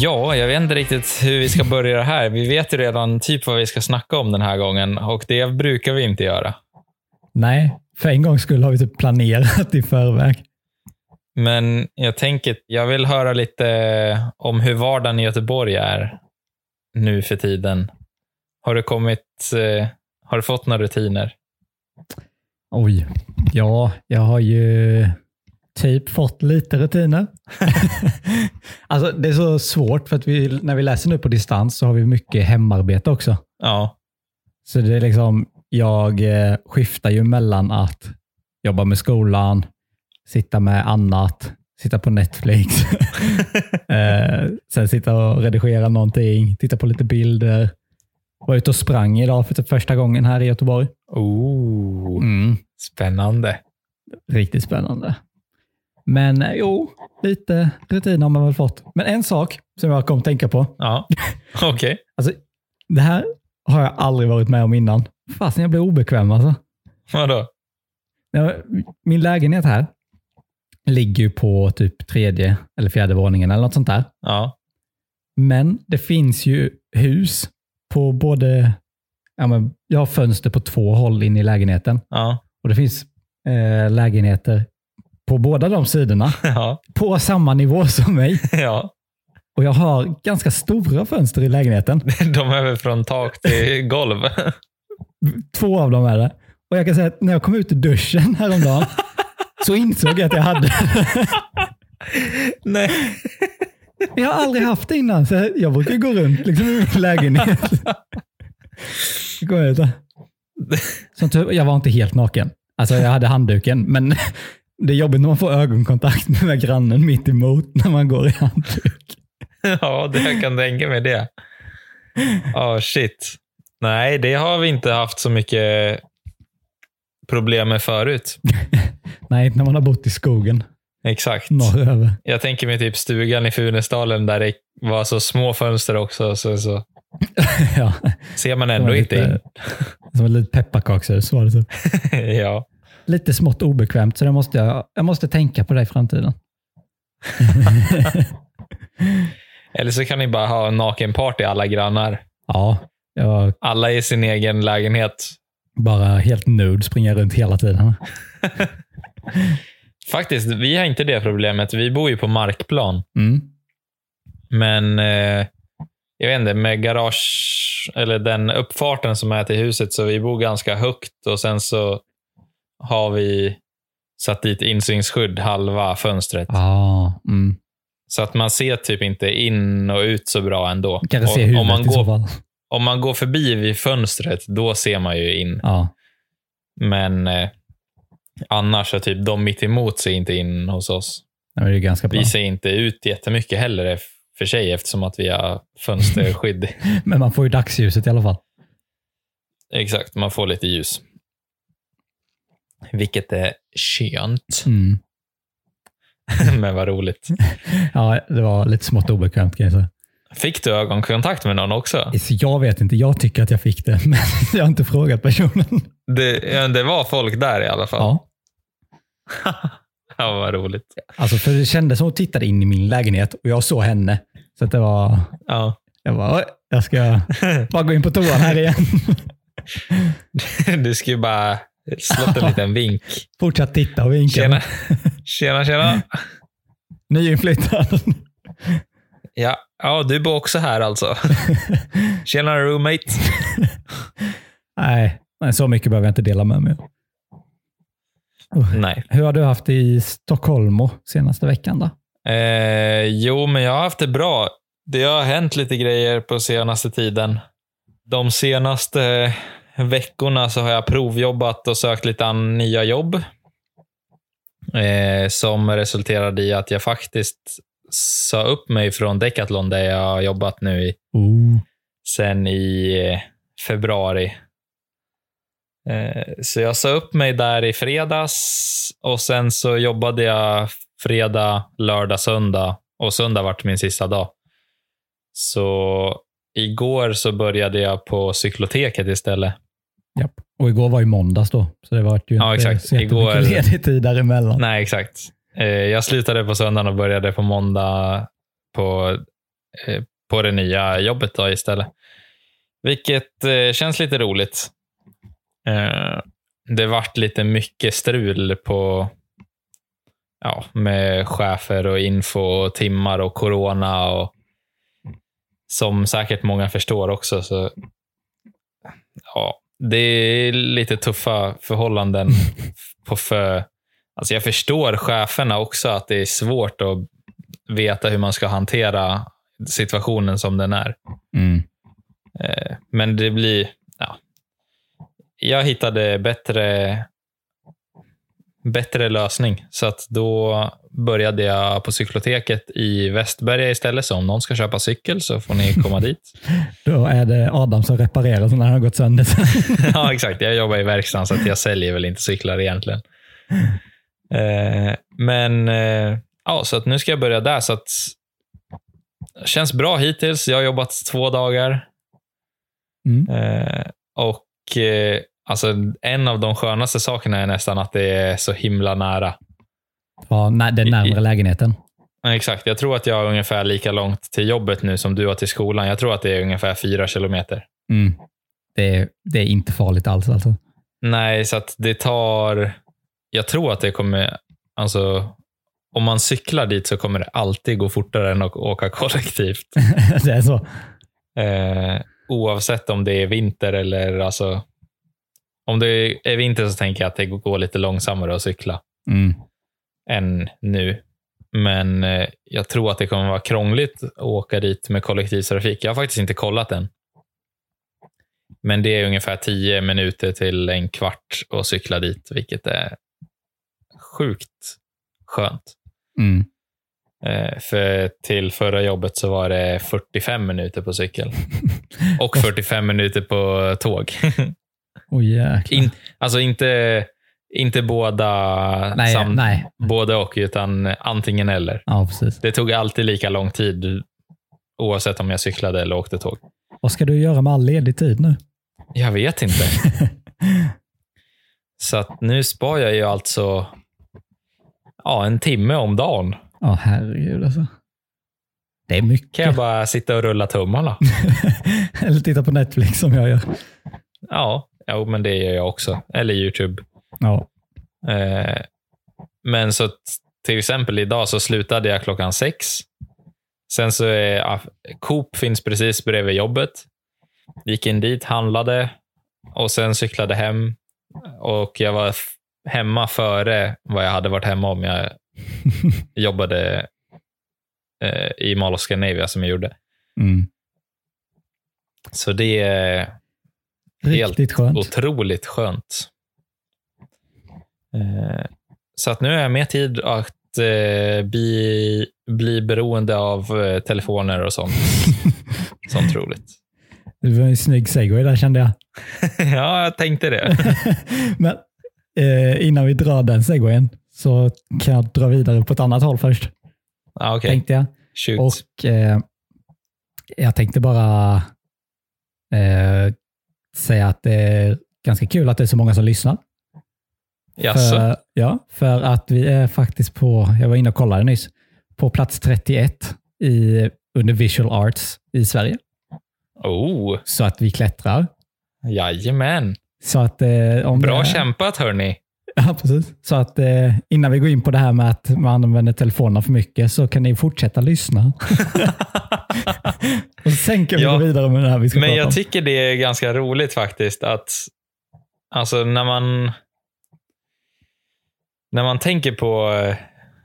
Ja, jag vet inte riktigt hur vi ska börja det här. Vi vet ju redan typ vad vi ska snacka om den här gången och det brukar vi inte göra. Nej, för en gång skulle har vi typ planerat i förväg. Men jag tänker, jag vill höra lite om hur vardagen i Göteborg är nu för tiden. Har du kommit, eh, har du fått några rutiner? Oj, ja, jag har ju typ fått lite rutiner. alltså det är så svårt för att vi, när vi läser nu på distans så har vi mycket hemarbete också. Ja, Så det är liksom, jag eh, skiftar ju mellan att jobba med skolan, sitta med annat, sitta på Netflix, eh, sen sitta och redigera någonting, titta på lite bilder. Var ute och sprang idag för typ första gången här i Göteborg. oh, Mm, spännande. riktigt spännande. Men eh, jo, lite rutin har man väl fått. Men en sak som jag kom att tänka på. Ja, okej. Alltså, det här har jag aldrig varit med om innan. Fasen, jag blir obekväm alltså. Vadå? Min lägenhet här ligger ju på typ tredje eller fjärde våningen eller något sånt där. Ja, Men det finns ju hus på både, ja, men jag har fönster på två håll in i lägenheten ja, och det finns eh, lägenheter på båda de sidorna ja, på samma nivå som mig. ja. Och jag har ganska stora fönster i lägenheten. De är väl från tak till golv? Två av dem är det. Och jag kan säga att när jag kom ut ur duschen häromdagen så insåg jag att jag hade Nej. Jag har aldrig haft det innan, så jag brukar gå runt liksom, i min lägenhet. Går jag ut Som tur, jag var inte helt naken. Alltså jag hade handduken, men det är jobbigt när man får ögonkontakt med grannen mitt emot när man går i handduk. Ja, det jag kan tänka mig det. Oh, shit. Nej, det har vi inte haft så mycket problem med förut. Nej, inte när man har bott i skogen Exakt. norröver. Jag tänker mig typ stugan i Funäsdalen där det var så små fönster också. Så, så ja, ser man ändå inte lite, in. Som ett litet pepparkakshus var det typ. ja. Lite smått obekvämt, så det måste jag, jag måste tänka på det i framtiden. Eller så kan ni bara ha nakenparty alla grannar. Ja, jag Alla i sin egen lägenhet. bara helt nude springer runt hela tiden. Faktiskt, vi har inte det problemet. Vi bor ju på markplan. Mm. Men eh, jag vet inte, med garage, eller den uppfarten som är till huset, så vi bor ganska högt och sen så har vi satt dit insynsskydd halva fönstret. Ah, mm. Så att man ser typ inte in och ut så bra ändå. Se Och huvudet om, man går, om man går förbi vid fönstret, då ser man ju in. Ja. Men eh, annars så typ de mitt emot ser inte in hos oss. Vi ser inte ut jättemycket heller för sig eftersom att vi har fönsterskydd. Men man får ju dagsljuset i alla fall. Exakt, man får lite ljus. Vilket är skönt. Mm. Men vad roligt. Ja, det var lite smått obekvämt kan jag säga. Fick du ögonkontakt med någon också? Så jag vet inte, jag tycker att jag fick det, men jag har inte frågat personen. Det, det var folk där i alla fall. Ja. Ja, vad roligt. Alltså för det kändes som hon tittade in i min lägenhet och jag såg henne. Så att det var, Ja. jag bara, "Oj, jag ska bara gå in på toan här igen. Du ska ju bara slått en liten vink. Fortsatt titta och vinka. Tjena, tjena, tjena. Nyinflyttad. Ja, ja, du bor också här alltså. Tjena roommate. Nej, nej, så mycket behöver jag inte dela med mig. Nej. Hur har du haft det i Stockholm senaste veckan då? Eh, jo, men jag har haft det bra. Det har hänt lite grejer på senaste tiden. De senaste veckorna så har jag provjobbat och sökt lite nya jobb. Eh, som resulterade i att jag faktiskt sa upp mig från Decathlon där jag har jobbat nu i, Oh. sen i eh, februari. Eh, så jag sa upp mig där i fredags och sen så jobbade jag fredag, lördag, söndag och söndag vart min sista dag. Så igår så började jag på cykloteket istället. Japp. Och igår var ju måndags då, så det var ju Ja, inte exakt. så Igår- ledig tid däremellan. Nej, exakt. Eh, Jag slutade på söndagen och började på måndag på eh, på det nya jobbet då istället. Vilket eh, känns lite roligt. Det vart lite mycket strul på ja, med chefer och info och timmar och corona och som säkert många förstår också. Så ja, Det är lite tuffa förhållanden på för... Alltså jag förstår cheferna också att det är svårt att veta hur man ska hantera situationen som den är. Mm. Eh, Men det blir... Ja. Jag hittade bättre, bättre lösning. Så att då började jag på cykloteket i Västberga istället. Så om någon ska köpa cykel så får ni komma dit. Då är det Adam som reparerar när den har gått sönder. ja, exakt. Jag jobbar i verkstaden så att jag säljer väl inte cyklar egentligen. Eh, men eh, ja, så att nu ska jag börja där. Så att, känns bra hittills. Jag har jobbat två dagar. Mm. Eh, och alltså, En av de skönaste sakerna är nästan att det är så himla nära. Ja, nej, den närmare lägenheten. Ja, Exakt. Jag tror att jag har ungefär lika långt till jobbet nu som du har till skolan. Jag tror att det är ungefär fyra kilometer. Mm. Det, är, det är inte farligt alls alltså. Nej, så det tar... Jag tror att det kommer... Alltså, om man cyklar dit så kommer det alltid gå fortare än att åka kollektivt. det är så. Eh, oavsett om det är vinter eller... Alltså, om det är vinter så tänker jag att det går lite långsammare att cykla Mm. än nu. Men eh, jag tror att det kommer vara krångligt att åka dit med kollektivtrafik. Jag har faktiskt inte kollat än. Men det är ungefär tio minuter till en kvart att cykla dit, vilket är sjukt skönt. Mm. Eh, för till förra jobbet så var det 45 minuter på cykel. Och 45 minuter på tåg. Jäklar. In, alltså inte, inte båda, nej, sam, nej. både och, utan antingen eller. Ja, precis. Det tog alltid lika lång tid oavsett om jag cyklade eller åkte tåg. Vad ska du göra med all ledig tid nu? Jag vet inte. Så att nu spar jag ju alltså ja, en timme om dagen. Ja, herregud alltså. Det är mycket. Kan jag bara sitta och rulla tummarna? Eller titta på Netflix som jag gör. Ja, jo, men det gör jag också. Eller YouTube. Ja. Eh, men så till exempel idag så slutade jag klockan sex. Sen så är Coop finns precis bredvid jobbet. Gick in dit, handlade och sen cyklade hem. Och jag var hemma före vad jag hade varit hemma om jag jobbade eh, i Mall of Scandinavia som jag gjorde. Mm. Så det är Helt Riktigt skönt. otroligt skönt. Eh, så att nu har jag mer tid att eh, bli, bli beroende av eh, telefoner och sånt. sånt roligt. Det var en snygg segway där kände jag. ja, jag tänkte det. Men innan vi drar den segwayen så kan jag dra vidare på ett annat håll först. Ah, Okej, Tänkte jag. shoot. Och jag tänkte bara säga att det är ganska kul att det är så många som lyssnar. Jaså? För, ja, för att vi är faktiskt på, jag var inne och kollade nyss, på plats 31 i, under visual arts i Sverige. Oh, Så att vi klättrar. jajamän. Så att, eh, om Bra det, kämpat hörni. Ja, precis. Så att eh, innan vi går in på det här med att man använder telefonerna för mycket så kan ni fortsätta lyssna. och sen kan vi Ja, gå vidare med det här vi ska Men prata jag om. tycker det är ganska roligt faktiskt att alltså när man när man tänker på eh,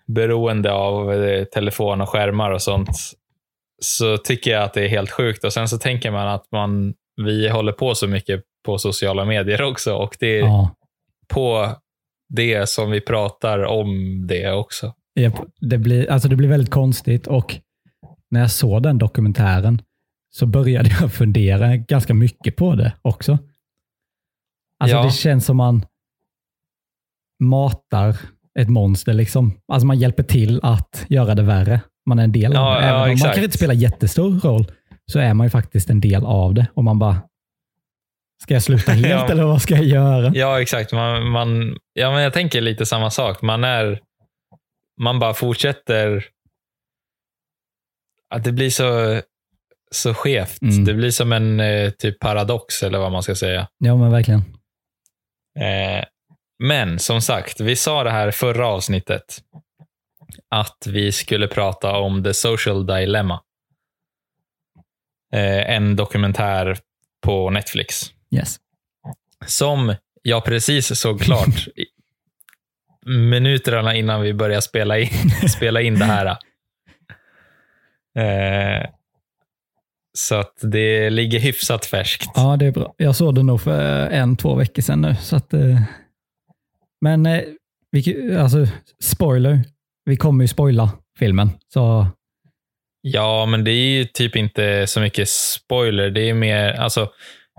beroende av eh, telefon och skärmar och sånt så tycker jag att det är helt sjukt. Och Sen så tänker man att man, vi håller på så mycket på sociala medier också och det är Ja, på det som vi pratar om det också. det, blir, alltså det blir väldigt konstigt och när jag såg den dokumentären så började jag fundera ganska mycket på det också. Alltså Ja. Det känns som man matar ett monster. liksom. Alltså man hjälper till att göra det värre. Man är en del av Ja, det. Även ja, om man kanske inte spelar jättestor roll så är man ju faktiskt en del av det. Och man bara, ska jag sluta helt Ja. eller vad ska jag göra? Ja, exakt. Man, man, ja, men jag tänker lite samma sak. Man är man bara fortsätter att det blir så, så skevt. Mm. Det blir som en eh, typ paradox, eller vad man ska säga. Ja, men verkligen. Eh, men som sagt, vi sa det här förra avsnittet. Att vi skulle prata om The Social Dilemma. Eh, en dokumentär på Netflix. Yes. Som jag precis såg klart minuterna innan vi började spela in, spela in det här. Eh, så att det ligger hyfsat färskt. Ja, det är bra. Jag såg det nog för en, två veckor sedan nu. Så att, eh, men eh, vi, alltså, spoiler. Vi kommer ju spoila filmen. Så Ja, men det är ju typ inte så mycket spoiler. Det är mer, alltså,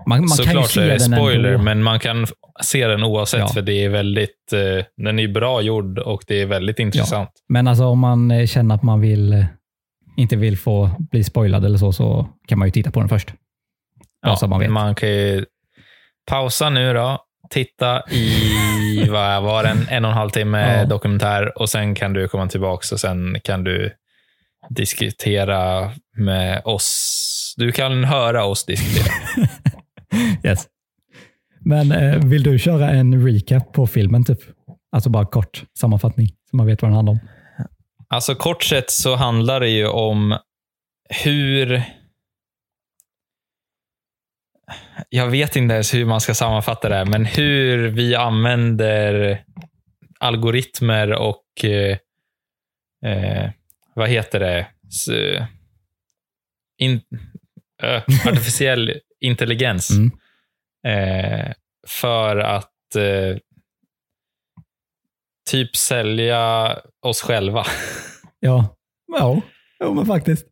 man, man kan ju såklart se är det den spoiler, ändå. men man kan se den oavsett, Ja. för det är väldigt, eh, den är bra gjord och det är väldigt intressant. Men alltså om man eh, känner att man vill, eh, inte vill få bli spoilad eller så, så kan man ju titta på den först. Bara så man vet. man kan ju pausa nu då, titta i vad var det, en, en och en halv timme Ja. dokumentär och sen kan du komma tillbaka och sen kan du diskutera med oss. Du kan höra oss diskutera. Yes. Men eh, vill du köra en recap på filmen? typ? Alltså bara kort sammanfattning, så man vet vad den handlar om. Alltså kort sett så handlar det ju om hur... Jag vet inte ens hur man ska sammanfatta det här, men hur vi använder algoritmer och eh, eh, vad heter det? S, in, eh, artificiell intelligens Mm. eh, för att eh, typ sälja oss själva. Ja, ja. Jo, men faktiskt.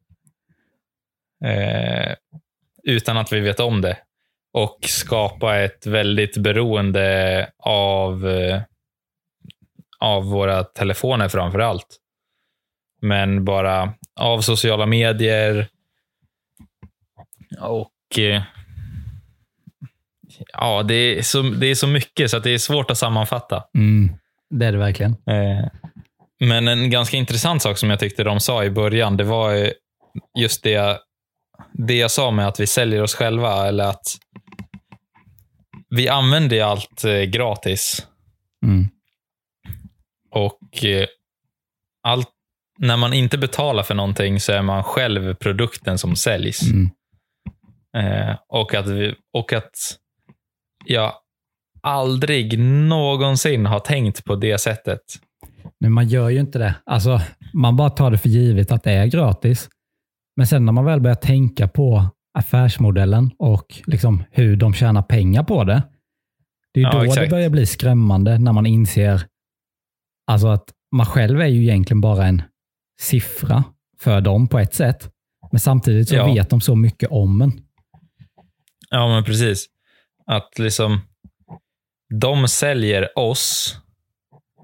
eh, utan att vi vet om det. Och skapa ett väldigt beroende av, eh, av våra telefoner framför allt. Men bara av sociala medier och eh, ja, det är, så, det är så mycket så att det är svårt att sammanfatta. Mm. Det är det verkligen. Eh, Men en ganska intressant sak som jag tyckte de sa i början, det var ju just det jag, det jag sa med att vi säljer oss själva, eller att vi använder ju allt eh, gratis. Mm. Och eh, allt, när man inte betalar för någonting så är man själv produkten som säljs. Mm. Eh, och, att vi, och att jag aldrig någonsin har tänkt på det sättet. Men man gör ju inte det. Alltså, man bara tar det för givet att det är gratis. Men sen när man väl börjar tänka på affärsmodellen och liksom hur de tjänar pengar på det. Det är Ja, då det exakt. börjar bli skrämmande när man inser alltså att man själv är ju egentligen bara en siffra för dem på ett sätt. Men samtidigt så Ja. vet de så mycket om en. Ja, men precis. Att liksom de säljer oss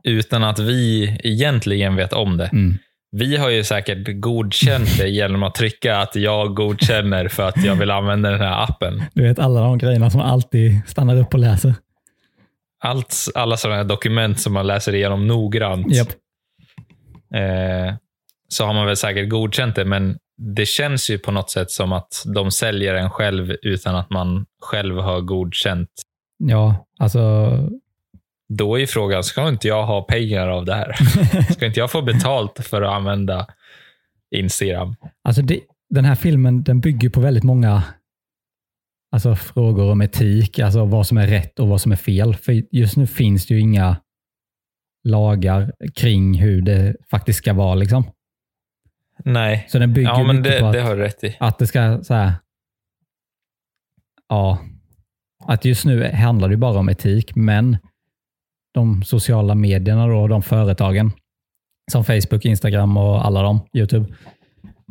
utan att vi egentligen vet om det. Mm. Vi har ju säkert godkänt det genom att trycka att jag godkänner för att jag vill använda den här appen. Du vet alla de grejerna som alltid stannar upp och läser. Allt, alla sådana här dokument som man läser igenom noggrant. Japp. Eh, så har man väl säkert godkänt det, men det känns ju på något sätt som att de säljer en själv utan att man själv har godkänt. Ja, alltså Då är ju frågan, ska inte jag ha pengar av det här? Ska inte jag få betalt för att använda Instagram? Alltså det, den här filmen den bygger på väldigt många alltså frågor om etik, alltså vad som är rätt och vad som är fel. För just nu finns det ju inga lagar kring hur det faktiskt ska vara. Liksom. Nej. Så den bygger Ja, men det, på att, det har du rätt i. att det ska så här, ja, att just nu handlar det bara om etik, men de sociala medierna då, de företagen som Facebook, Instagram och alla de, YouTube,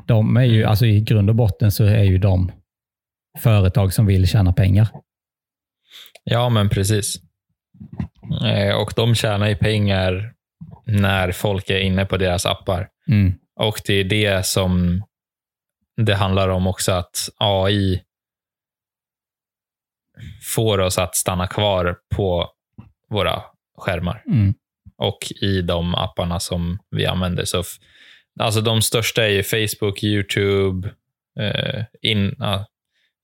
de är ju, alltså i grund och botten så är ju de företag som vill tjäna pengar. Ja, men precis. Eh, och de tjänar ju pengar när folk är inne på deras appar. Mm. Och det är det som det handlar om också, att AI får oss att stanna kvar på våra skärmar Mm. och i de apparna som vi använder. Så alltså de största är ju Facebook, YouTube, eh, in, ja,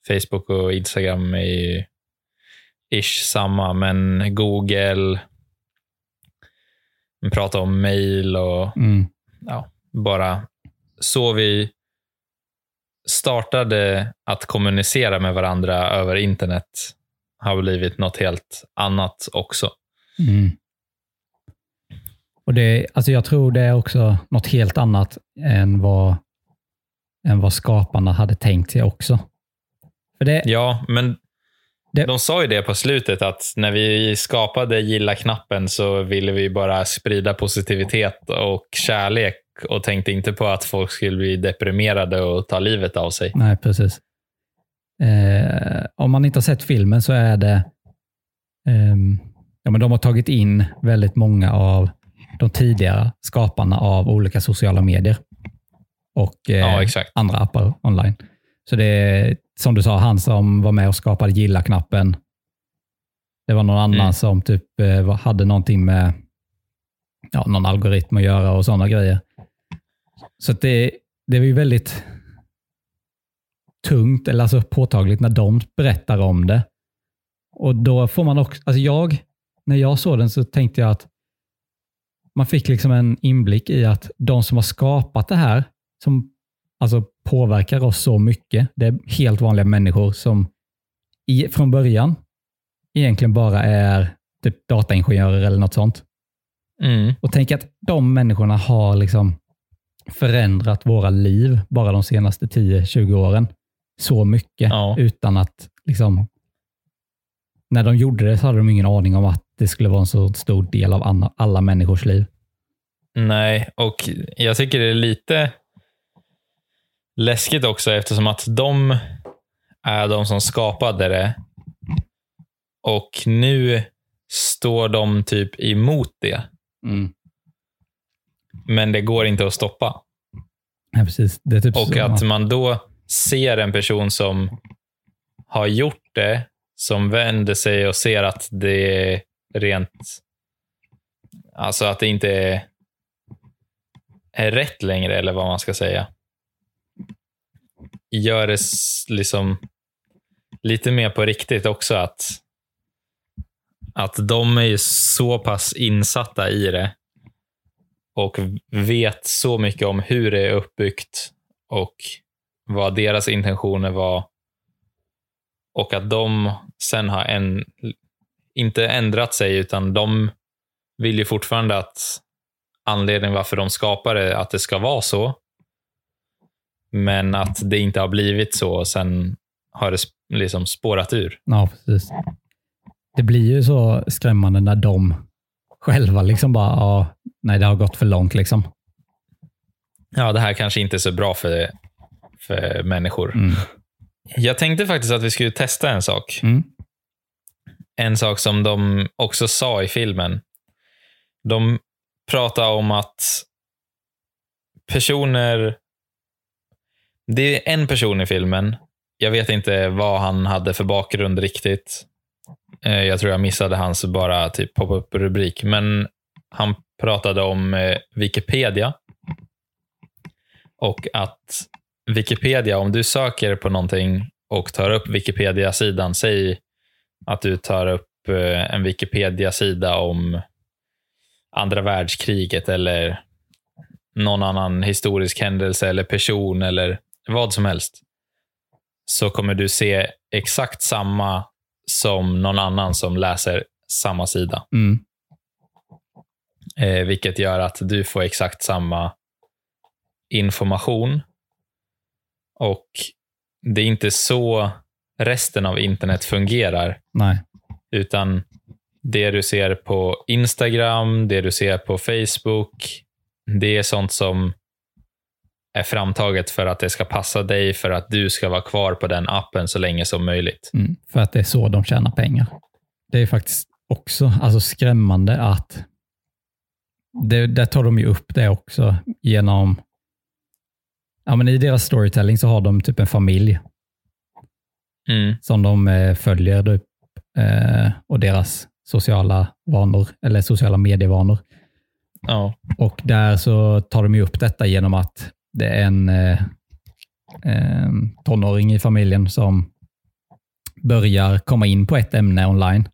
Facebook och Instagram är ju ish samma, men Google, man pratar om mail och Mm. ja, bara så vi startade att kommunicera med varandra över internet har blivit något helt annat också. Mm. Och det, alltså jag tror det är också något helt annat än vad, än vad skaparna hade tänkt sig också. För det, Ja, men Det- de sa ju det på slutet att när vi skapade gilla-knappen så ville vi bara sprida positivitet och kärlek och tänkte inte på att folk skulle bli deprimerade och ta livet av sig. Nej, precis. Eh, om man inte har sett filmen så är det... ehm, ja, men de har tagit in väldigt många av de tidigare skaparna av olika sociala medier och eh, Ja, andra appar online. Så det är, som du sa, han som var med och skapade gilla-knappen. Det var någon annan Mm. som typ eh, hade någonting med ja, någon algoritm att göra och sådana grejer. Så att det, det var ju väldigt tungt, eller alltså påtagligt, när de berättar om det. Och då får man också, alltså jag, när jag såg den så tänkte jag att man fick liksom en inblick i att de som har skapat det här, som alltså påverkar oss så mycket, det är helt vanliga människor som i, från början egentligen bara är typ dataingenjörer eller något sånt. Mm. Och tänk att de människorna har liksom förändrat våra liv bara de senaste 10-20 åren. Så mycket Ja. utan att liksom när de gjorde det så hade de ingen aning om att det skulle vara en så stor del av alla, människors liv. Nej, och jag tycker det är lite läskigt också eftersom att de är de som skapade det. Och nu står de typ emot det. Men det går inte att stoppa. Ja, precis. Det är typ Och så. att man då ser en person som har gjort det, som vänder sig och ser att det är rent... Alltså att det inte är, är rätt längre, eller vad man ska säga. Gör det liksom lite mer på riktigt också. Att, att de är ju så pass insatta i det och vet så mycket om hur det är uppbyggt och vad deras intentioner var. Och att de sen har en, inte ändrat sig, utan de vill ju fortfarande att anledningen varför de skapade att det ska vara så. Men att det inte har blivit så och sen har det liksom spårat ur. Ja, precis. Det blir ju så skrämmande när de själva liksom bara, ja, nej det har gått för långt liksom. Ja, det här kanske inte är så bra för, för människor. Mm. Jag tänkte faktiskt att vi skulle testa en sak. Mm. en sak som de också sa i filmen. De pratar om att personer... Det är en person i filmen. Jag vet inte vad han hade för bakgrund riktigt. Eh, jag tror jag missade hans bara typ pop-up rubrik. Men han pratade om eh, Wikipedia. Och att Wikipedia, om du söker på någonting och tar upp Wikipedia-sidan, säg att du tar upp eh, en Wikipedia-sida om andra världskriget eller någon annan historisk händelse eller person eller vad som helst, så kommer du se exakt samma som någon annan som läser samma sida. Mm. Eh, vilket gör att du får exakt samma information. Och det är inte så resten av internet fungerar. Nej. Utan det du ser på Instagram, det du ser på Facebook, det är sånt som är framtaget för att det ska passa dig, för att du ska vara kvar på den appen så länge som möjligt. Mm. För att det är så de tjänar pengar. Det är faktiskt också alltså, skrämmande att det, där tar de ju upp det också genom Ja, men I deras storytelling så har de typ en familj Mm. som de eh, följer typ, eh, och deras sociala vanor, eller sociala medievanor. Ja. Och där så tar de ju upp detta genom att det är en eh, eh, tonåring i familjen som börjar komma in på ett ämne online.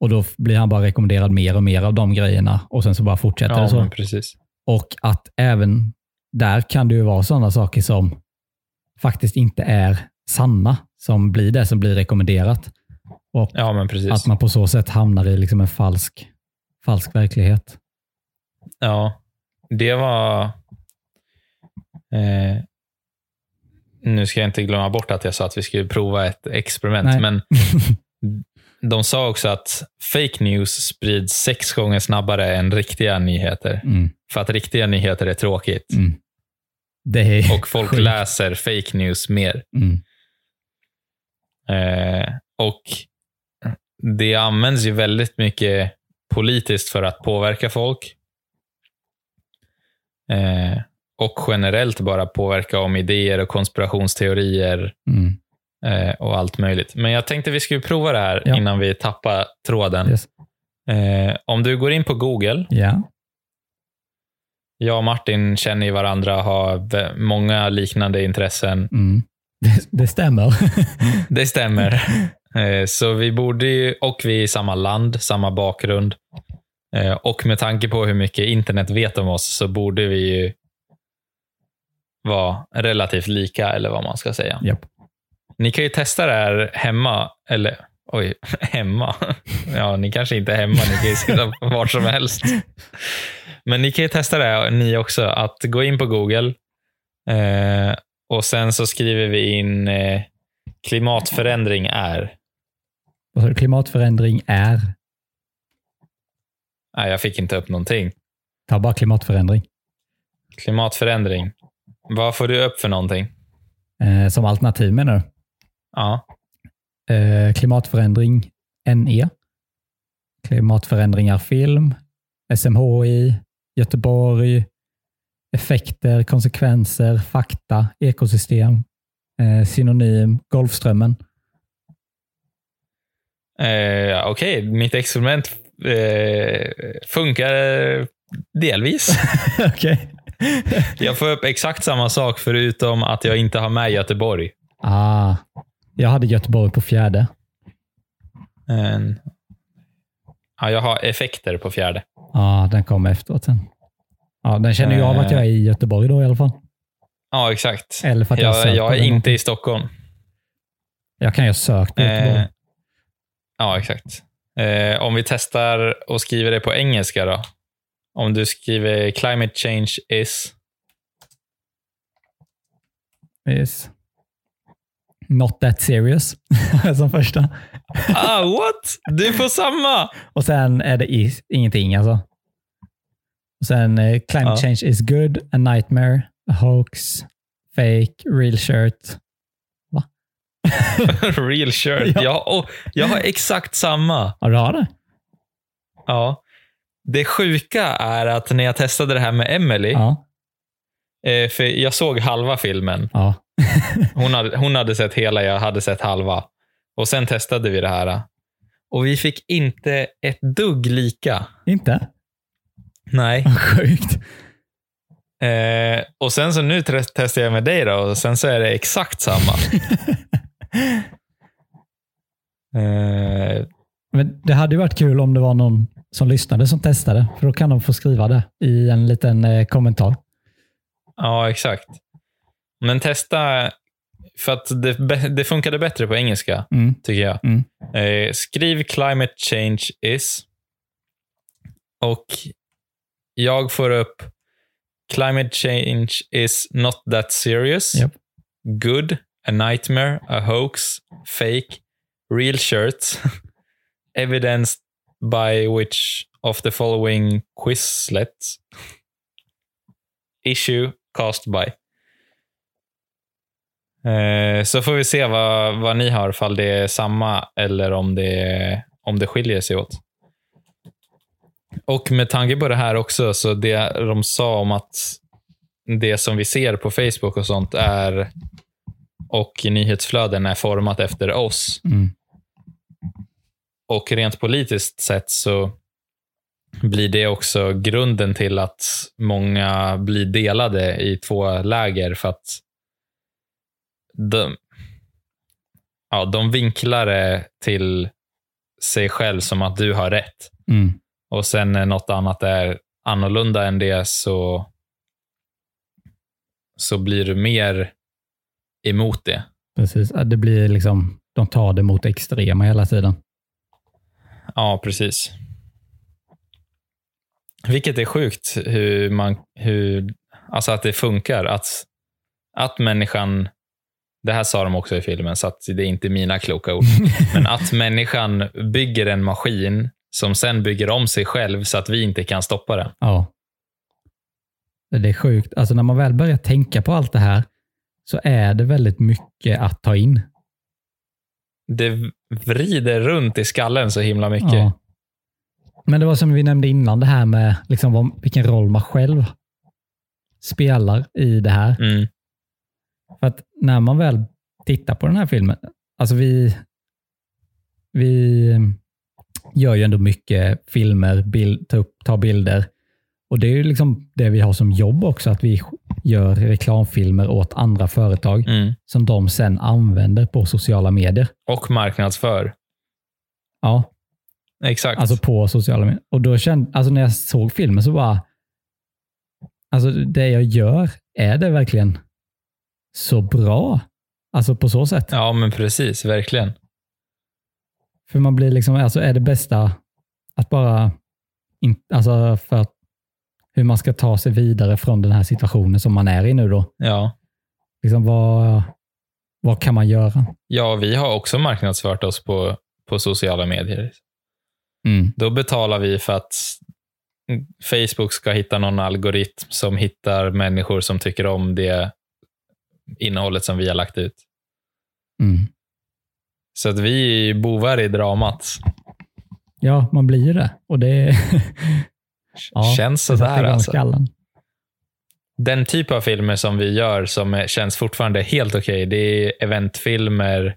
Och då blir han bara rekommenderad mer och mer av de grejerna och sen så bara fortsätter det ja, så. men precis. Och att även där kan det ju vara sådana saker som faktiskt inte är sanna, som blir det som blir rekommenderat. Och Ja, att man på så sätt hamnar i liksom en falsk, falsk verklighet. Ja, det var... Eh, nu ska jag inte glömma bort att jag sa att vi skulle prova ett experiment, Nej. men de sa också att fake news sprids sex gånger snabbare än riktiga nyheter. Mm, För att riktiga nyheter är tråkigt. mm. Är Och folk sjukt. läser fake news mer. Mm, Eh, och det används ju väldigt mycket politiskt för att påverka folk. Eh, och generellt bara påverka om idéer och konspirationsteorier mm. eh, och allt möjligt. Men jag tänkte vi skulle prova det här Ja. innan vi tappar tråden. Yes. Eh, om du går in på Google, Ja. jag och Martin känner ju varandra, har många liknande intressen. Mm. Det, det stämmer. Det stämmer. Eh, Så vi borde ju, och vi är i samma land, samma bakgrund. Eh, Och med tanke på hur mycket internet vet om oss så borde vi ju vara relativt lika, eller vad man ska säga. Japp. Ni kan ju testa det här hemma, eller oj, hemma. Ja, ni kanske inte är hemma, ni kan ju sitta vart som helst. Men ni kan ju testa det här ni också, att gå in på Google eh, och sen så skriver vi in eh, klimatförändring är. Du? Klimatförändring är. Nej, jag fick inte upp någonting. Ta bara klimatförändring. Klimatförändring. Vad får du upp för någonting? Eh, som alternativ menar du? Ja, Eh, klimatförändring NE. Klimatförändringar film. SMHI. Göteborg. Effekter, konsekvenser, fakta, ekosystem. Eh, synonym, Golfströmmen. eh, okej. Mitt experiment eh, funkar delvis. Okej. Jag får upp exakt samma sak förutom att jag inte har med Göteborg. ah, jag hade Göteborg på fjärde. En... Ja, jag har effekter på fjärde. Ja, den kom efteråt sen. Ja, den känner ju av att jag är i Göteborg då i alla fall. Ja, exakt. Eller för att jag, Jag, jag är inte i Stockholm. Jag kan ju ha sökt på Göteborg. Eh, ja, exakt. Eh, om vi testar och skriver det på engelska då. Om du skriver climate change is. Yes. Not that serious som första. Ah, what? Du får samma! Och sen är det is, ingenting alltså. Och sen eh, climate Ja. change is good, a nightmare, a hoax, fake, real shirt. Real shirt. Ja. Jag, oh, jag har exakt samma. Ja, du har det? Ja. Det sjuka är att när jag testade det här med Emily, Ja. eh, för jag såg halva filmen. ja. Hon hade, hon hade sett hela, jag hade sett halva. Och sen testade vi det här. Och vi fick inte ett dugg lika. Inte? Nej. Sjukt. Eh, och sen så nu testar jag med dig då och sen så är det exakt samma. Eh, Men det hade varit kul om det var någon som lyssnade som testade, för då kan de få skriva det i en liten eh, kommentar. ja, exakt. Men testa, för att det, det funkade bättre på engelska, Mm. tycker jag. Mm. Eh, skriv climate change is. Och jag får upp climate change is not that serious. Japp. Good, a nightmare, a hoax, fake, real shirt, evidenced by which of the following quizlet issue cast by. Eh, så får vi se vad, vad ni har, ifall det är samma eller om det, om det skiljer sig åt. Och med tanke på det här också, så det de sa om att det som vi ser på Facebook och sånt är och nyhetsflöden är format efter oss. Mm. Och rent politiskt sett så blir det också grunden till att många blir delade i två läger för att de, ja, de vinklar det till sig själv som att du har rätt. Mm. Och sen när något annat är annorlunda än det så, så blir du mer emot det. Precis. Det blir liksom, de tar det mot extrema hela tiden. Ja, precis. Vilket är sjukt hur man, hur, alltså att det funkar. Att, att människan, det här sa de också i filmen, så att det är inte mina kloka ord, men att människan bygger en maskin som sen bygger om sig själv så att vi inte kan stoppa den. Ja. Det är sjukt. Alltså när man väl börjar tänka på allt det här så är det väldigt mycket att ta in. Det vrider runt i skallen så himla mycket. Ja. Men det var som vi nämnde innan, det här med liksom vad, vilken roll man själv spelar i det här. Mm, För att när man väl tittar på den här filmen, alltså vi, vi gör ju ändå mycket filmer, bild, ta upp, ta bilder. Och det är ju liksom det vi har som jobb också, att vi gör reklamfilmer åt andra företag mm. som de sen använder på sociala medier. Och marknadsför. Ja, Exakt. alltså på sociala medier. Och då kände, alltså när jag såg filmen så bara, alltså det jag gör, är det verkligen så bra? Alltså på så sätt. ja, men precis. Verkligen. För man blir liksom, alltså är det bästa att bara, in, alltså för att, hur man ska ta sig vidare från den här situationen som man är i nu då. Ja. Liksom vad, vad kan man göra? ja, vi har också marknadsfört oss på, på sociala medier. Mm. Då betalar vi för att Facebook ska hitta någon algoritm som hittar människor som tycker om det innehållet som vi har lagt ut. Mm. Så att vi är bovar i dramat. Ja, man blir det. Och det Ja, Känns sådär alltså. skallen. Den typ av filmer som vi gör som känns fortfarande helt okej, det är eventfilmer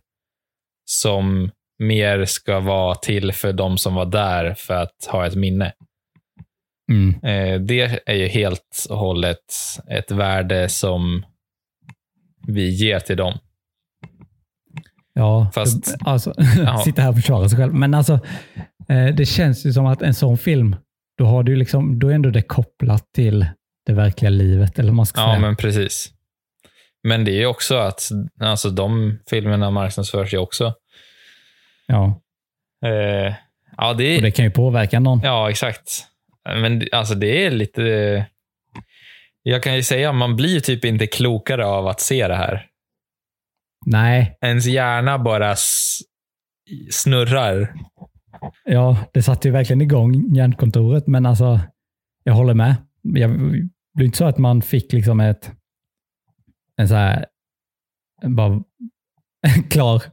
som mer ska vara till för de som var där för att ha ett minne. Mm. Eh, det är ju helt och hållet ett värde som vi ger till dem. Ja, Fast- alltså, sitta här och försvara sig själv. Men alltså, eh, det känns ju som att en sån film, då, har du liksom, då är ändå det kopplat till det verkliga livet. Eller man ska Ja, säga. men precis. Men det är ju också att alltså, de filmerna marknadsförs ju också. ja. Eh, ja, det Och det kan ju påverka någon. ja, exakt. Men alltså, det är lite... Jag kan ju säga, man blir typ inte klokare av att se det här. Nej, Ens hjärna bara snurrar. Ja, det satte ju verkligen igång hjärnkontoret, men alltså, jag håller med. Jag, det blir inte så att man fick liksom ett, en så här, bara klar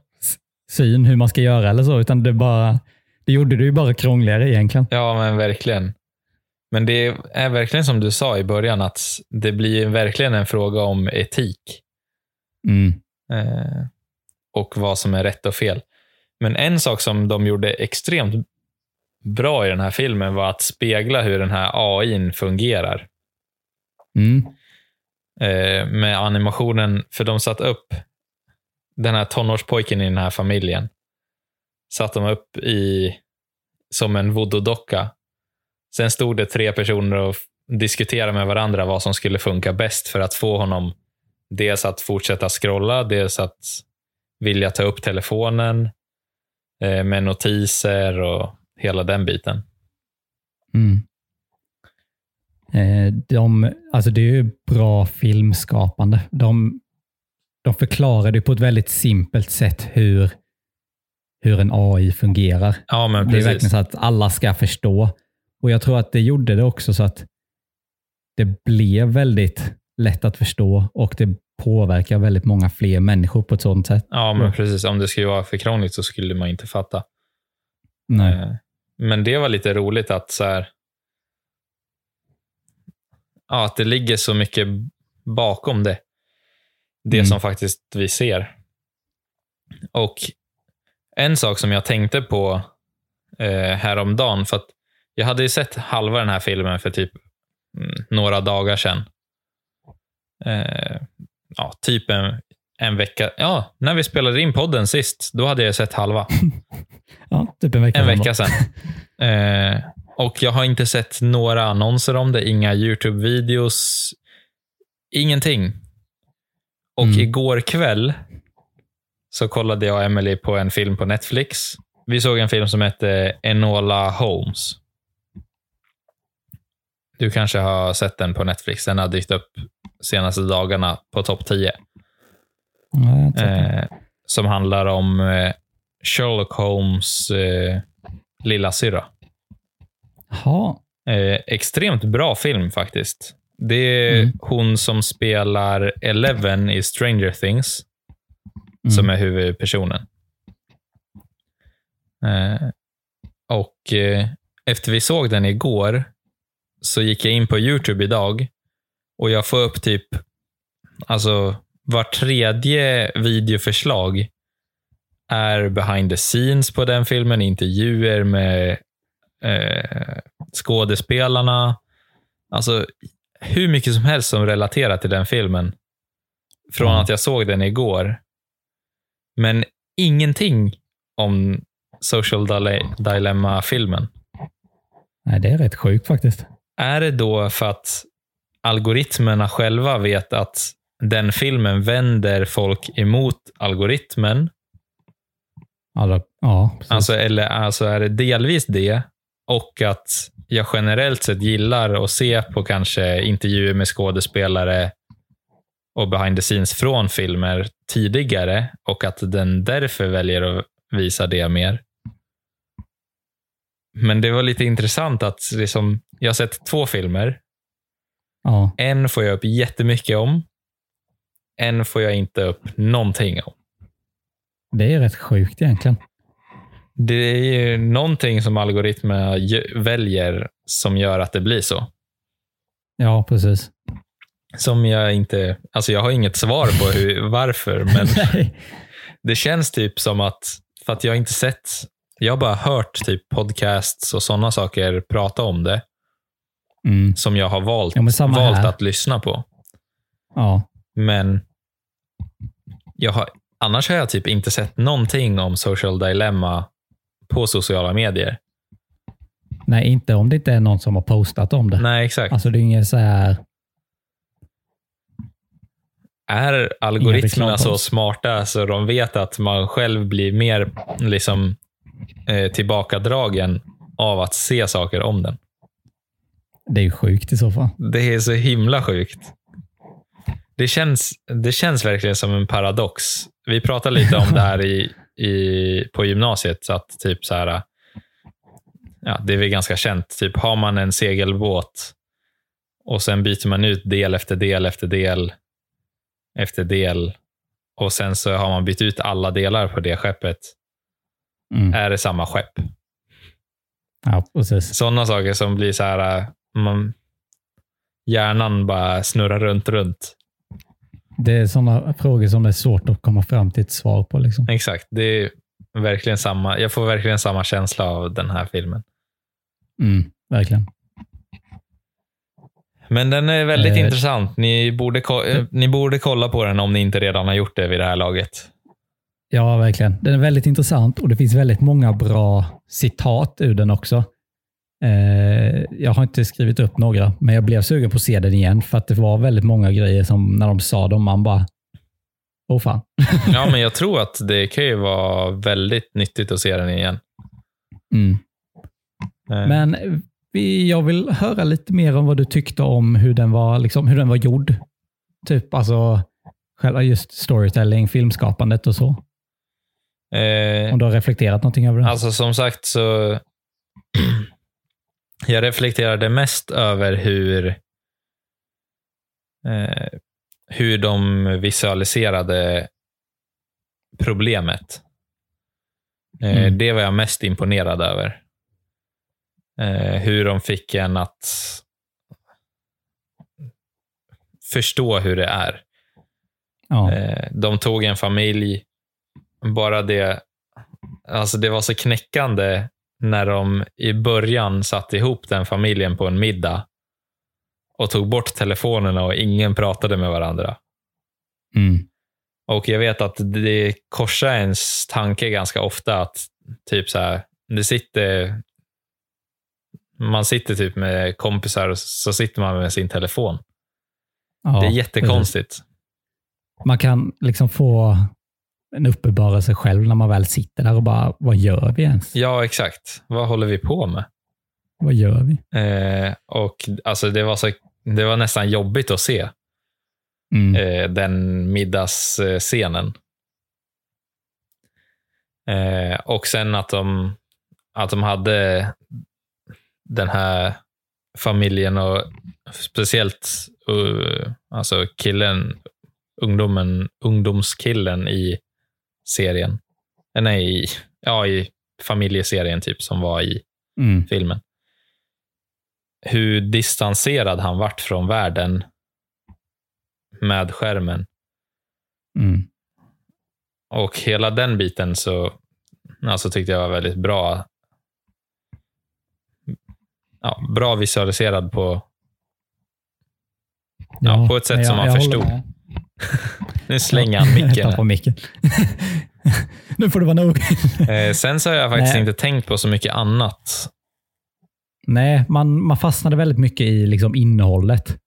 syn hur man ska göra eller så, utan det bara, det gjorde det ju bara krångligare egentligen. Ja, men verkligen. Men det är verkligen som du sa i början, att det blir verkligen en fråga om etik. Mm. eh, och vad som är rätt och fel. Men en sak som de gjorde extremt bra i den här filmen var att spegla hur den här AI fungerar. Mm. Eh, med animationen, för de satt upp den här tonårspojken i den här familjen. Satt de upp i som en voodoo-docka. Sen stod det tre personer och diskuterade med varandra vad som skulle funka bäst för att få honom dels att fortsätta scrolla, dels att vilja ta upp telefonen med notiser och hela den biten. Mm. Eh, de, alltså det är ju bra filmskapande. De, de förklarar det på ett väldigt simpelt sätt hur, hur en AI fungerar. Ja, men Det är verkligen precis. så att alla ska förstå. Och Jag tror att det gjorde det också så att det blev väldigt lätt att förstå och det påverkar väldigt många fler människor på ett sådant sätt. Ja, men precis. Om det skulle vara för krångligt så skulle man inte fatta. Nej. Eh, Men det var lite roligt att så här, ja, att det ligger så mycket bakom det. Det Mm. som faktiskt vi ser. Och en sak som jag tänkte på eh, häromdagen, för att Jag hade ju sett halva den här filmen för typ mm, några dagar sedan. Eh, ja, typ en, en vecka. Ja, när vi spelade in podden sist, då hade jag sett halva. Ja, typ en vecka En vecka sedan. Eh, och jag har inte sett några annonser om det, inga YouTube-videos, ingenting. Och Mm. igår kväll så kollade jag och Emily på en film på Netflix. Vi såg en film som hette Enola Holmes. Du kanske har sett den på Netflix. Den har dykt upp senaste dagarna på topp 10. Ja, jag har inte sett den. Eh, som handlar om eh, Sherlock Holmes eh, lilla syra. Jaha. Eh, extremt bra film faktiskt. Det är Mm. hon som spelar Eleven i Stranger Things Mm. som är huvudpersonen. Eh, och eh, efter vi såg den igår så gick jag in på YouTube idag och jag får upp typ alltså var tredje videoförslag är behind the scenes på den filmen, intervjuer med eh, skådespelarna. Alltså hur mycket som helst som relaterar till den filmen. Från Ja. att jag såg den igår. Men ingenting om Social Dile- Dilemma-filmen. Nej, det är rätt sjukt faktiskt. Är det då för att algoritmerna själva vet att den filmen vänder folk emot algoritmen? Alltså, ja, precis. Alltså, eller alltså är det delvis det och att jag generellt sett gillar att se på kanske intervjuer med skådespelare och behind the scenes från filmer tidigare och att den därför väljer att visa det mer. Men det var lite intressant att liksom, jag har sett två filmer. ja. En får jag upp jättemycket om. En får jag inte upp någonting om. Det är rätt sjukt egentligen. Det är ju någonting som algoritmerna väljer som gör att det blir så. Ja, precis. Som jag inte, alltså jag har inget svar på hur, varför, men det känns typ som att, för att jag har inte sett, jag har bara hört typ podcasts och sådana saker prata om det, Mm. som jag har valt, Ja, valt här. att lyssna på. Ja. Men jag har, annars har jag typ inte sett någonting om social dilemma på sociala medier. Nej, inte om det inte är någon som har postat om det. Nej, exakt. Alltså det är inget så här... är algoritmerna så smarta så de vet att man själv blir mer liksom, eh, tillbakadragen av att se saker om den. Det är ju sjukt i så fall. Det är så himla sjukt. Det känns, det känns verkligen som en paradox. Vi pratade lite om det här i, i, på gymnasiet. Så att typ så här, ja, det är väl ganska känt. Typ har man en segelbåt och sen byter man ut del efter del efter del efter del och sen så har man bytt ut alla delar på det skeppet. Mm. Är det samma skepp? Ja, precis. Sådana saker som blir så här, man, hjärnan bara snurrar runt, runt. Det är sådana frågor som det är svårt att komma fram till ett svar på. Liksom. Exakt. Det är verkligen samma. Jag får verkligen samma känsla av den här filmen. Mm, verkligen. Men den är väldigt Eh. intressant. Ni borde, eh, ni borde kolla på den om ni inte redan har gjort det vid det här laget. Ja, verkligen. Den är väldigt intressant och det finns väldigt många bra citat ur den också. Eh, jag har inte skrivit upp några, men jag blev sugen på att se den igen för att det var väldigt många grejer som när de sa dem, man bara, åh fan. Ja, men jag tror att det kan ju vara väldigt nyttigt att se den igen. Mm. Eh, Men jag vill höra lite mer om vad du tyckte om hur den var, liksom, hur den var gjord. Typ alltså själva just storytelling, filmskapandet och så. Eh, Om du har reflekterat någonting över det? Alltså som sagt så jag reflekterade mest över hur eh, hur de visualiserade problemet. Eh, Mm. Det var jag mest imponerad över. Eh, hur de fick en att förstå hur det är. ja. Eh, De tog en familj, bara det, alltså det var så knäckande när de i början satte ihop den familjen på en middag och tog bort telefonerna och ingen pratade med varandra. Mm. Och jag vet att det korsar ens tanke ganska ofta att typ så här, det sitter man sitter typ med kompisar och så sitter man med sin telefon. Ja, det är precis. jättekonstigt. Man kan liksom få en uppenbarelse själv när man väl sitter där och bara, vad gör vi ens? Ja, exakt. Vad håller vi på med? Vad gör vi? Eh, och alltså det var, så, det var nästan jobbigt att se Mm. eh, den middagsscenen. Eh, och sen att de, att de hade den här familjen och speciellt uh, alltså killen, ungdomen, ungdomskillen i serien. Eh, nej, i, ja, i familjeserien typ som var i Mm. filmen. Hur distanserad han vart från världen med skärmen. Mm. Och hela den biten så alltså tyckte jag var väldigt bra. Ja, bra visualiserad på, Ja, på ett sätt men som man förstod. nu slänger han micken. här. micken. nu får det vara nog. Eh, sen så har jag faktiskt Nej. inte tänkt på så mycket annat. Nej, man, man fastnade väldigt mycket i liksom innehållet.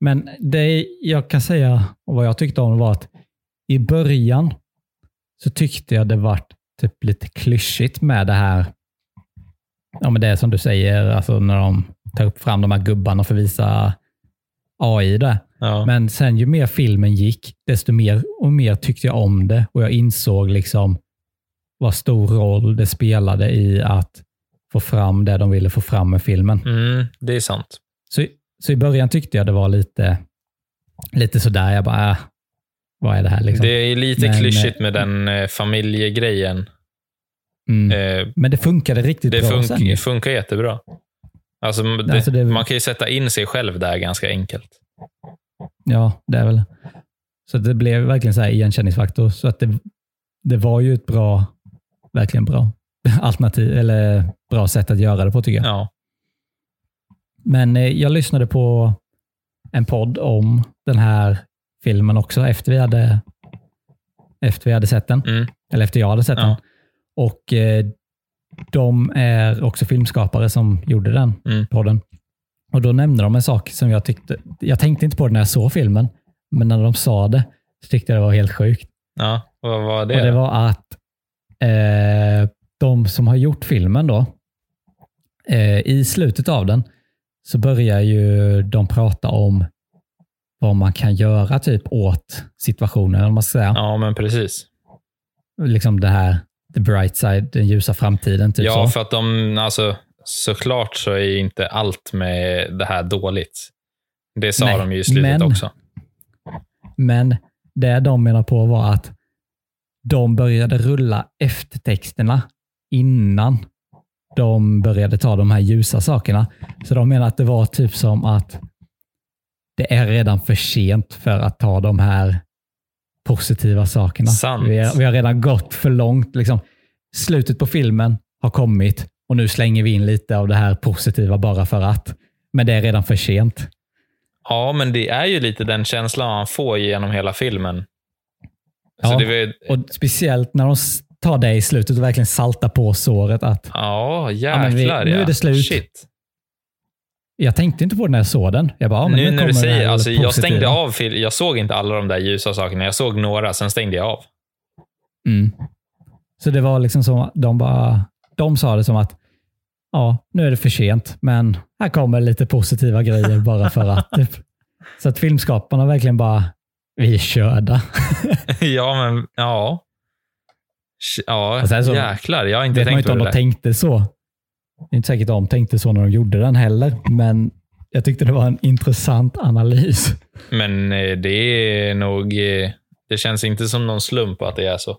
Men det jag kan säga, och vad jag tyckte om var att i början så tyckte jag det var typ lite klyschigt med det här. Ja, men det är som du säger, alltså när de tar upp fram de här gubbarna för att visa AI där. Ja. Men sen ju mer filmen gick, desto mer och mer tyckte jag om det och jag insåg liksom vad stor roll det spelade i att få fram det de ville få fram med filmen. Mm, det är sant. Så, så i början tyckte jag det var lite, lite sådär, jag bara, äh, vad är det här liksom? Det är lite Men, klyschigt med den eh, familjegrejen. mm. Eh, Men det funkade riktigt det bra fun- sen. ju. funkar jättebra. Alltså, det, Alltså, det- Man kan ju sätta in sig själv där ganska enkelt. Ja, det är väl. Så det blev verkligen så här igenkänningsfaktor. Så att det, det var ju ett bra, verkligen bra alternativ, eller bra sätt att göra det på tycker jag. Ja. Men eh, jag lyssnade på en podd om den här filmen också efter vi hade, efter vi hade sett den. Mm. Eller efter jag hade sett Ja. den. Och eh, de är också filmskapare som gjorde den Mm. podden. Och då nämnde de en sak som jag tyckte, jag tänkte inte på det när jag såg filmen, men när de sa det så tyckte jag det var helt sjukt. ja. Vad var det? Och det var att eh, de som har gjort filmen då, eh, i slutet av den så börjar ju de prata om vad man kan göra typ åt situationen, om man ska säga. Ja, men precis. Liksom det här, the bright side, den ljusa framtiden. Typ ja, så. för att de, alltså, såklart så är inte allt med det här dåligt. Det sa Nej, de ju i slutet men- också. Men det de menar på var att de började rulla eftertexterna innan de började ta de här ljusa sakerna. Så de menar att det var typ som att det är redan för sent för att ta de här positiva sakerna. Sant. Vi, har, vi har redan gått för långt. Liksom. Slutet på filmen har kommit och nu slänger vi in lite av det här positiva bara för att. Men det är redan för sent. Ja, men det är ju lite den känslan man får genom hela filmen. Ja. var, Och speciellt när de tar det i slutet och verkligen saltar på såret. Att ja, men vi- jäklar nu är det slut. Shit. Jag tänkte inte på det när jag såg den. Jag bara, ja, men nu när du det säger, alltså, jag stängde av Jag såg inte alla de där ljusa sakerna. Jag såg några, sen stängde jag av. Mm. Så det var liksom som, de bara, de sa det som att, ja, nu är det för sent, men här kommer lite positiva grejer bara för att. Typ. Så att filmskaparna verkligen bara, vi är körda. ja, men ja. Ja, Och sen så jäklar. Jag har inte Vet man tänkt inte på om det de tänkte så. Det är inte säkert de tänkte så när de gjorde den heller, men jag tyckte det var en intressant analys. Men eh, det är nog... eh, Det känns inte som någon slump att det är så.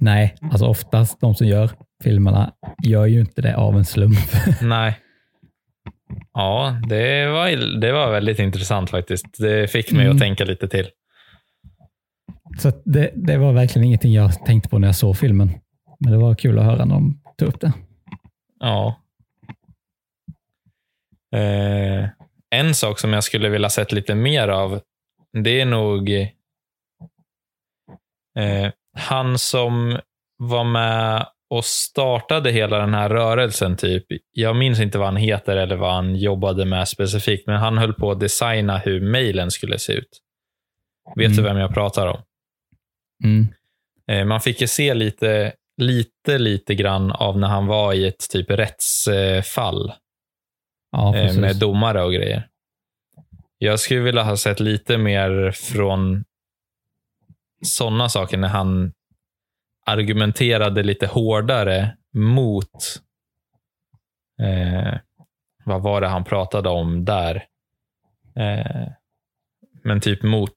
Nej, alltså oftast de som gör filmerna gör ju inte det av en slump. Nej. Ja, det var, det var väldigt intressant faktiskt. Det fick mig Mm. att tänka lite till. Så det, det var verkligen ingenting jag tänkte på när jag såg filmen. Men det var kul att höra när de ta upp det. Ja. Eh, en sak som jag skulle vilja sett lite mer av, det är nog eh, han som var med och startade hela den här rörelsen. typ. Jag minns inte vad han heter eller vad han jobbade med specifikt, men han höll på att designa hur mejlen skulle se ut. Vet Mm. du vem jag pratar om? Mm. Eh, man fick ju se lite, lite, lite grann av när han var i ett typ rättsfall Ja, eh, med domare och grejer. Jag skulle vilja ha sett lite mer från sådana saker när han argumenterade lite hårdare mot eh, vad var det han pratade om där? Eh, men typ mot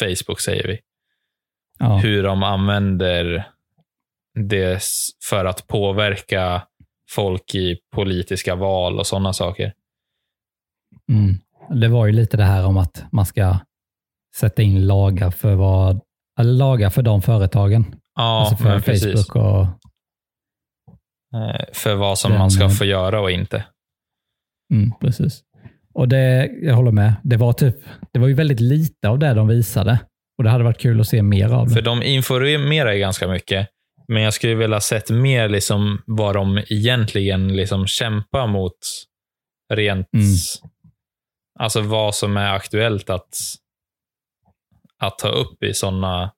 Facebook säger vi. ja. Hur de använder det för att påverka folk i politiska val och sådana saker. Mm. Det var ju lite det här om att man ska sätta in lagar för vad eller lagar för de företagen. Ja, alltså för. Facebook och Eh, För vad som Den- man ska få göra och inte. Mm, precis. Och det, jag håller med. Det var, typ, det var ju väldigt lite av det de visade. Och det hade varit kul att se mer av det. För de informerar ganska mycket. Men jag skulle vilja sett mer liksom vad de egentligen liksom kämpar mot rent... Mm. Alltså vad som är aktuellt att, att ta upp i sådana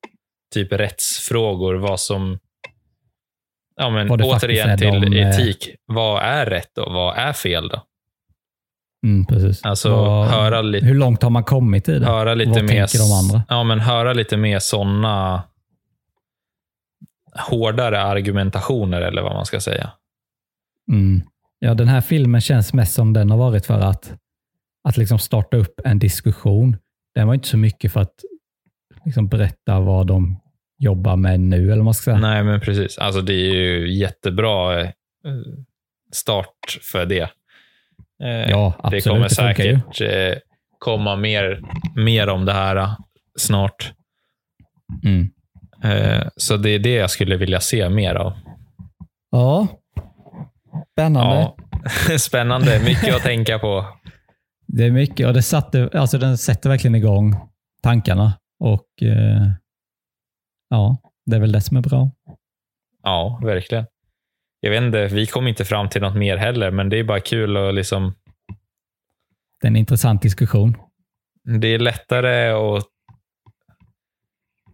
typ rättsfrågor. Vad som... Ja, men återigen till de, eh, etik. Vad är rätt och vad är fel då? Mm, precis. Alltså Vad- höra lite Hur långt har man kommit i det? höra lite Vad mer, tänker de andra? Ja, men höra lite mer sådana hårdare argumentationer eller vad man ska säga. Mm. Ja, den här filmen känns mest som den har varit för att, att liksom starta upp en diskussion. Den var inte så mycket för att liksom berätta vad de jobbar med nu, eller vad man ska säga. Nej, men precis. Alltså det är ju jättebra eh, start för det. Eh, Ja, det absolut. kommer det funkar ju. säkert eh, komma mer, mer om det här snart. Mm. Eh, Så det är det jag skulle vilja se mer av. Ja, spännande. Ja. Spännande, mycket att tänka på. Det är mycket och det satte, alltså den sätter verkligen igång tankarna. Och eh, ja, det är väl det som är bra. Ja, verkligen. Jag vet inte, vi kom inte fram till något mer heller, men det är bara kul att liksom Det är en intressant diskussion. Det är lättare att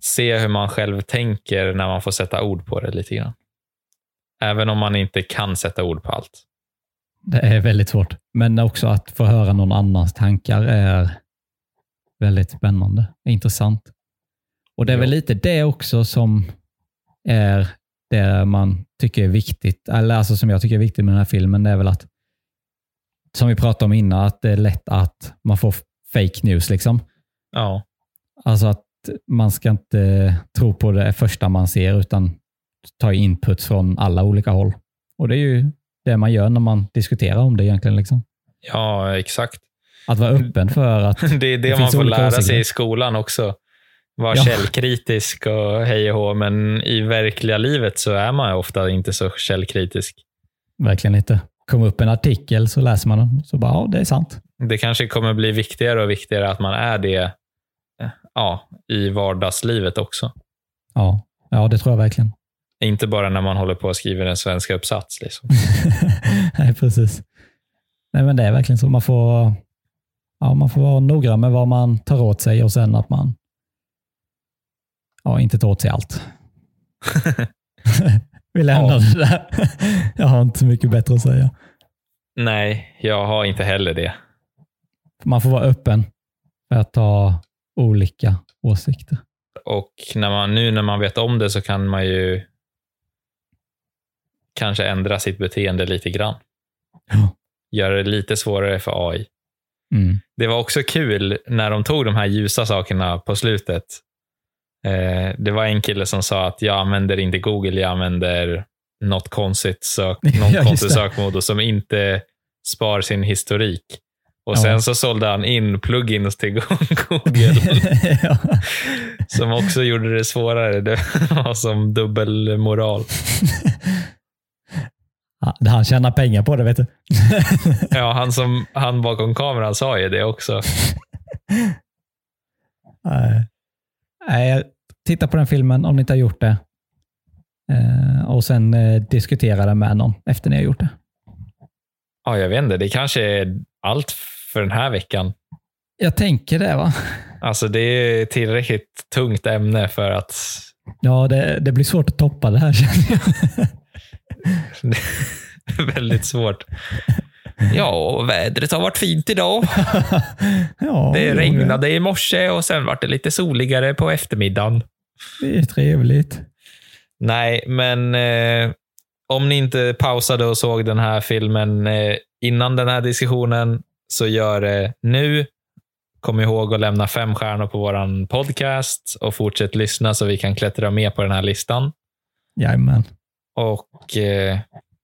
se hur man själv tänker när man får sätta ord på det lite grann. Även om man inte kan sätta ord på allt. Det är väldigt svårt. Men också att få höra någon annans tankar är väldigt spännande. Intressant. Och det är väl lite det också som är det man tycker är viktigt, eller alltså som jag tycker är viktigt med den här filmen, det är väl att, som vi pratade om innan, att det är lätt att man får fake news. liksom. Ja, Alltså att man ska inte tro på det första man ser, utan ta input från alla olika håll. Och det är ju det man gör när man diskuterar om det egentligen. Liksom. ja exakt. Att vara öppen för att... Det är det, Det man får lära åsikter. sig i skolan också. Vara Ja. källkritisk och hej och hå, men i verkliga livet så är man ofta inte så källkritisk. Verkligen inte. Kommer upp en artikel så läser man den, så bara, ja, det är sant. Det kanske kommer bli viktigare och viktigare att man är det ja, i vardagslivet också. Ja, ja det tror jag verkligen. Inte bara när man håller på och skriver en svenska uppsats. Liksom. Nej, precis. Nej, men det är verkligen så. Man får, ja, man får vara noggrann med vad man tar åt sig och sen att man ja, inte tar åt sig allt. Vi lämnar Ja. det där. Jag har inte så mycket bättre att säga. Nej, jag har inte heller det. Man får vara öppen för att ta olika åsikter. Och när man, nu när man vet om det så kan man ju kanske ändra sitt beteende lite grann. Ja. Göra det lite svårare för AI. Mm. Det var också kul när de tog de här ljusa sakerna på slutet. Eh, det var en kille som sa att jag använder inte Google, jag använder något konstigt sök, Ja, någon just konstig det. sökmodus som inte spar sin historik. Och Ja. sen så sålde han in plugins till Google ja. som också gjorde det svårare. Det var som dubbelmoral. han tjänar pengar på det, vet du. Ja, han, som, han bakom kameran sa ju det också. Nej. Titta på den filmen om ni inte har gjort det. Eh, och sen eh, diskutera den med någon efter ni har gjort det. Ja, jag vet inte. Det kanske är allt för den här veckan. Jag tänker det, va? Alltså, det är tillräckligt tungt ämne för att Ja, det, det blir svårt att toppa det här känner jag. det väldigt svårt. Ja, vädret har varit fint idag. ja, Det regnade i morse och sen var det lite soligare på eftermiddagen. Det är trevligt. Nej, men eh, om ni inte pausade och såg den här filmen eh, innan den här diskussionen, så gör det nu. Kom ihåg att lämna fem stjärnor på vår podcast och fortsätt lyssna så vi kan klättra med på den här listan. Jajamän, Och eh,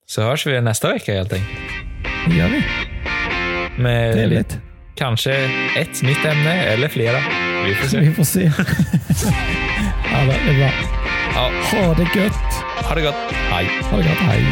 så hörs vi nästa vecka helt enkelt. det gör vi. Med Trevligt. kanske ett nytt ämne eller flera. Vi får se. Vi får se. ja, det är bra. Ja, Ha det gött. ha det gott. Hej. Ha det gott. Hej.